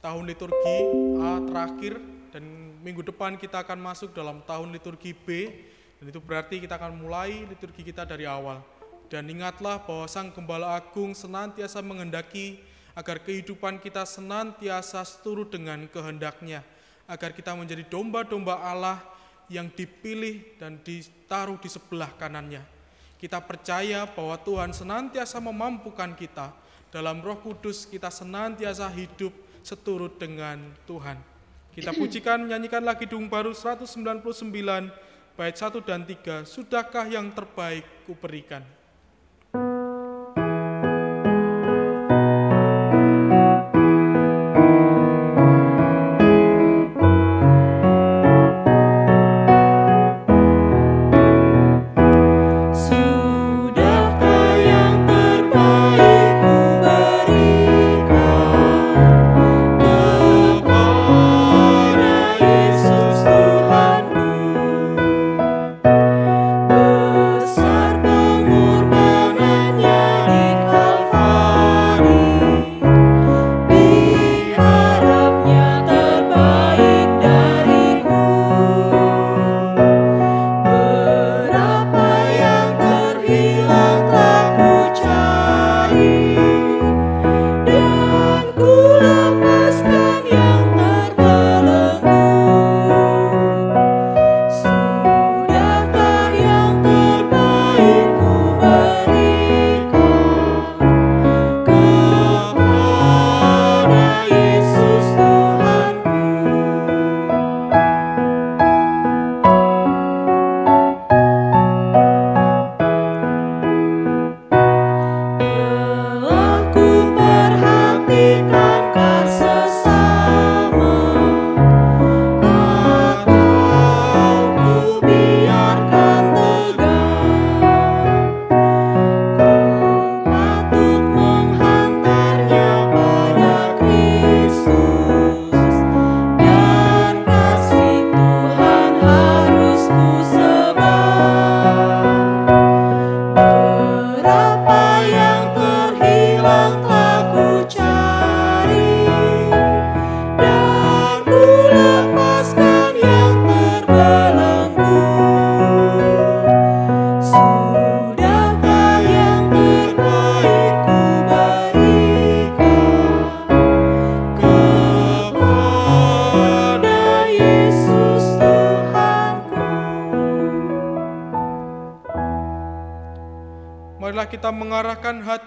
tahun liturgi A terakhir dan minggu depan kita akan masuk dalam tahun liturgi B dan itu berarti kita akan mulai liturgi kita dari awal. Dan ingatlah bahwa Sang Gembala Agung senantiasa menghendaki agar kehidupan kita senantiasa seturut dengan kehendaknya, agar kita menjadi domba-domba Allah yang dipilih dan ditaruh di sebelah kanannya. Kita percaya bahwa Tuhan senantiasa memampukan kita dalam Roh Kudus kita senantiasa hidup seturut dengan Tuhan. Kita [clears throat] pujikan, nyanyikan lagi Kidung Baru 199 bait 1 dan 3. Sudahkah yang terbaik kuberikan?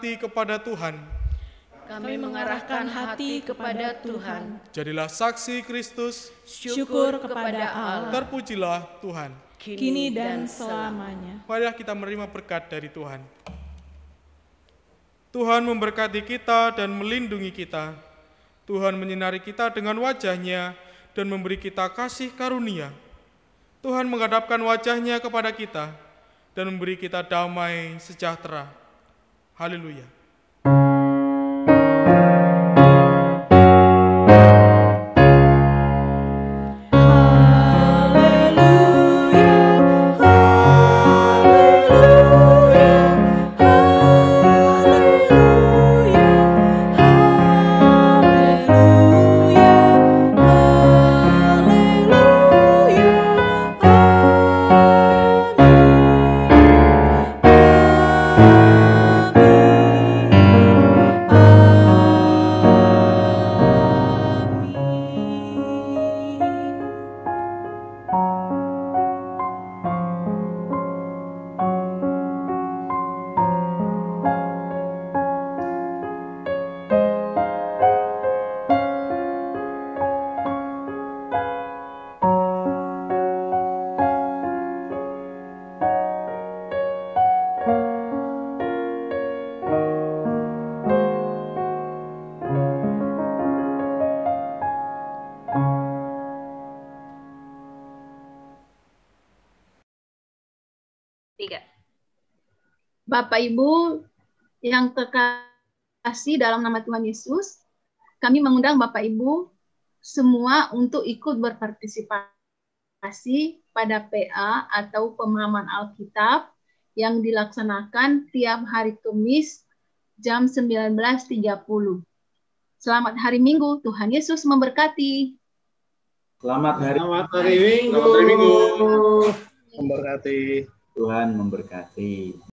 Hati kepada Tuhan. Kami mengarahkan hati kepada Tuhan. Jadilah saksi Kristus, Syukur kepada Allah terpujilah Tuhan. kini dan selamanya. Marilah kita menerima berkat dari Tuhan. Tuhan memberkati kita dan melindungi kita. Tuhan menyinari kita dengan wajahnya dan memberi kita kasih karunia. Tuhan menghadapkan wajahnya kepada kita dan memberi kita damai sejahtera. Haleluya. Bapak Ibu yang terkasih dalam nama Tuhan Yesus, kami mengundang Bapak Ibu semua untuk ikut berpartisipasi pada PA atau pemahaman Alkitab yang dilaksanakan tiap hari Kamis jam 19.30. Selamat hari Minggu, Tuhan Yesus memberkati. Selamat hari Selamat hari Minggu. Selamat hari Minggu. Memberkati. Tuhan memberkati.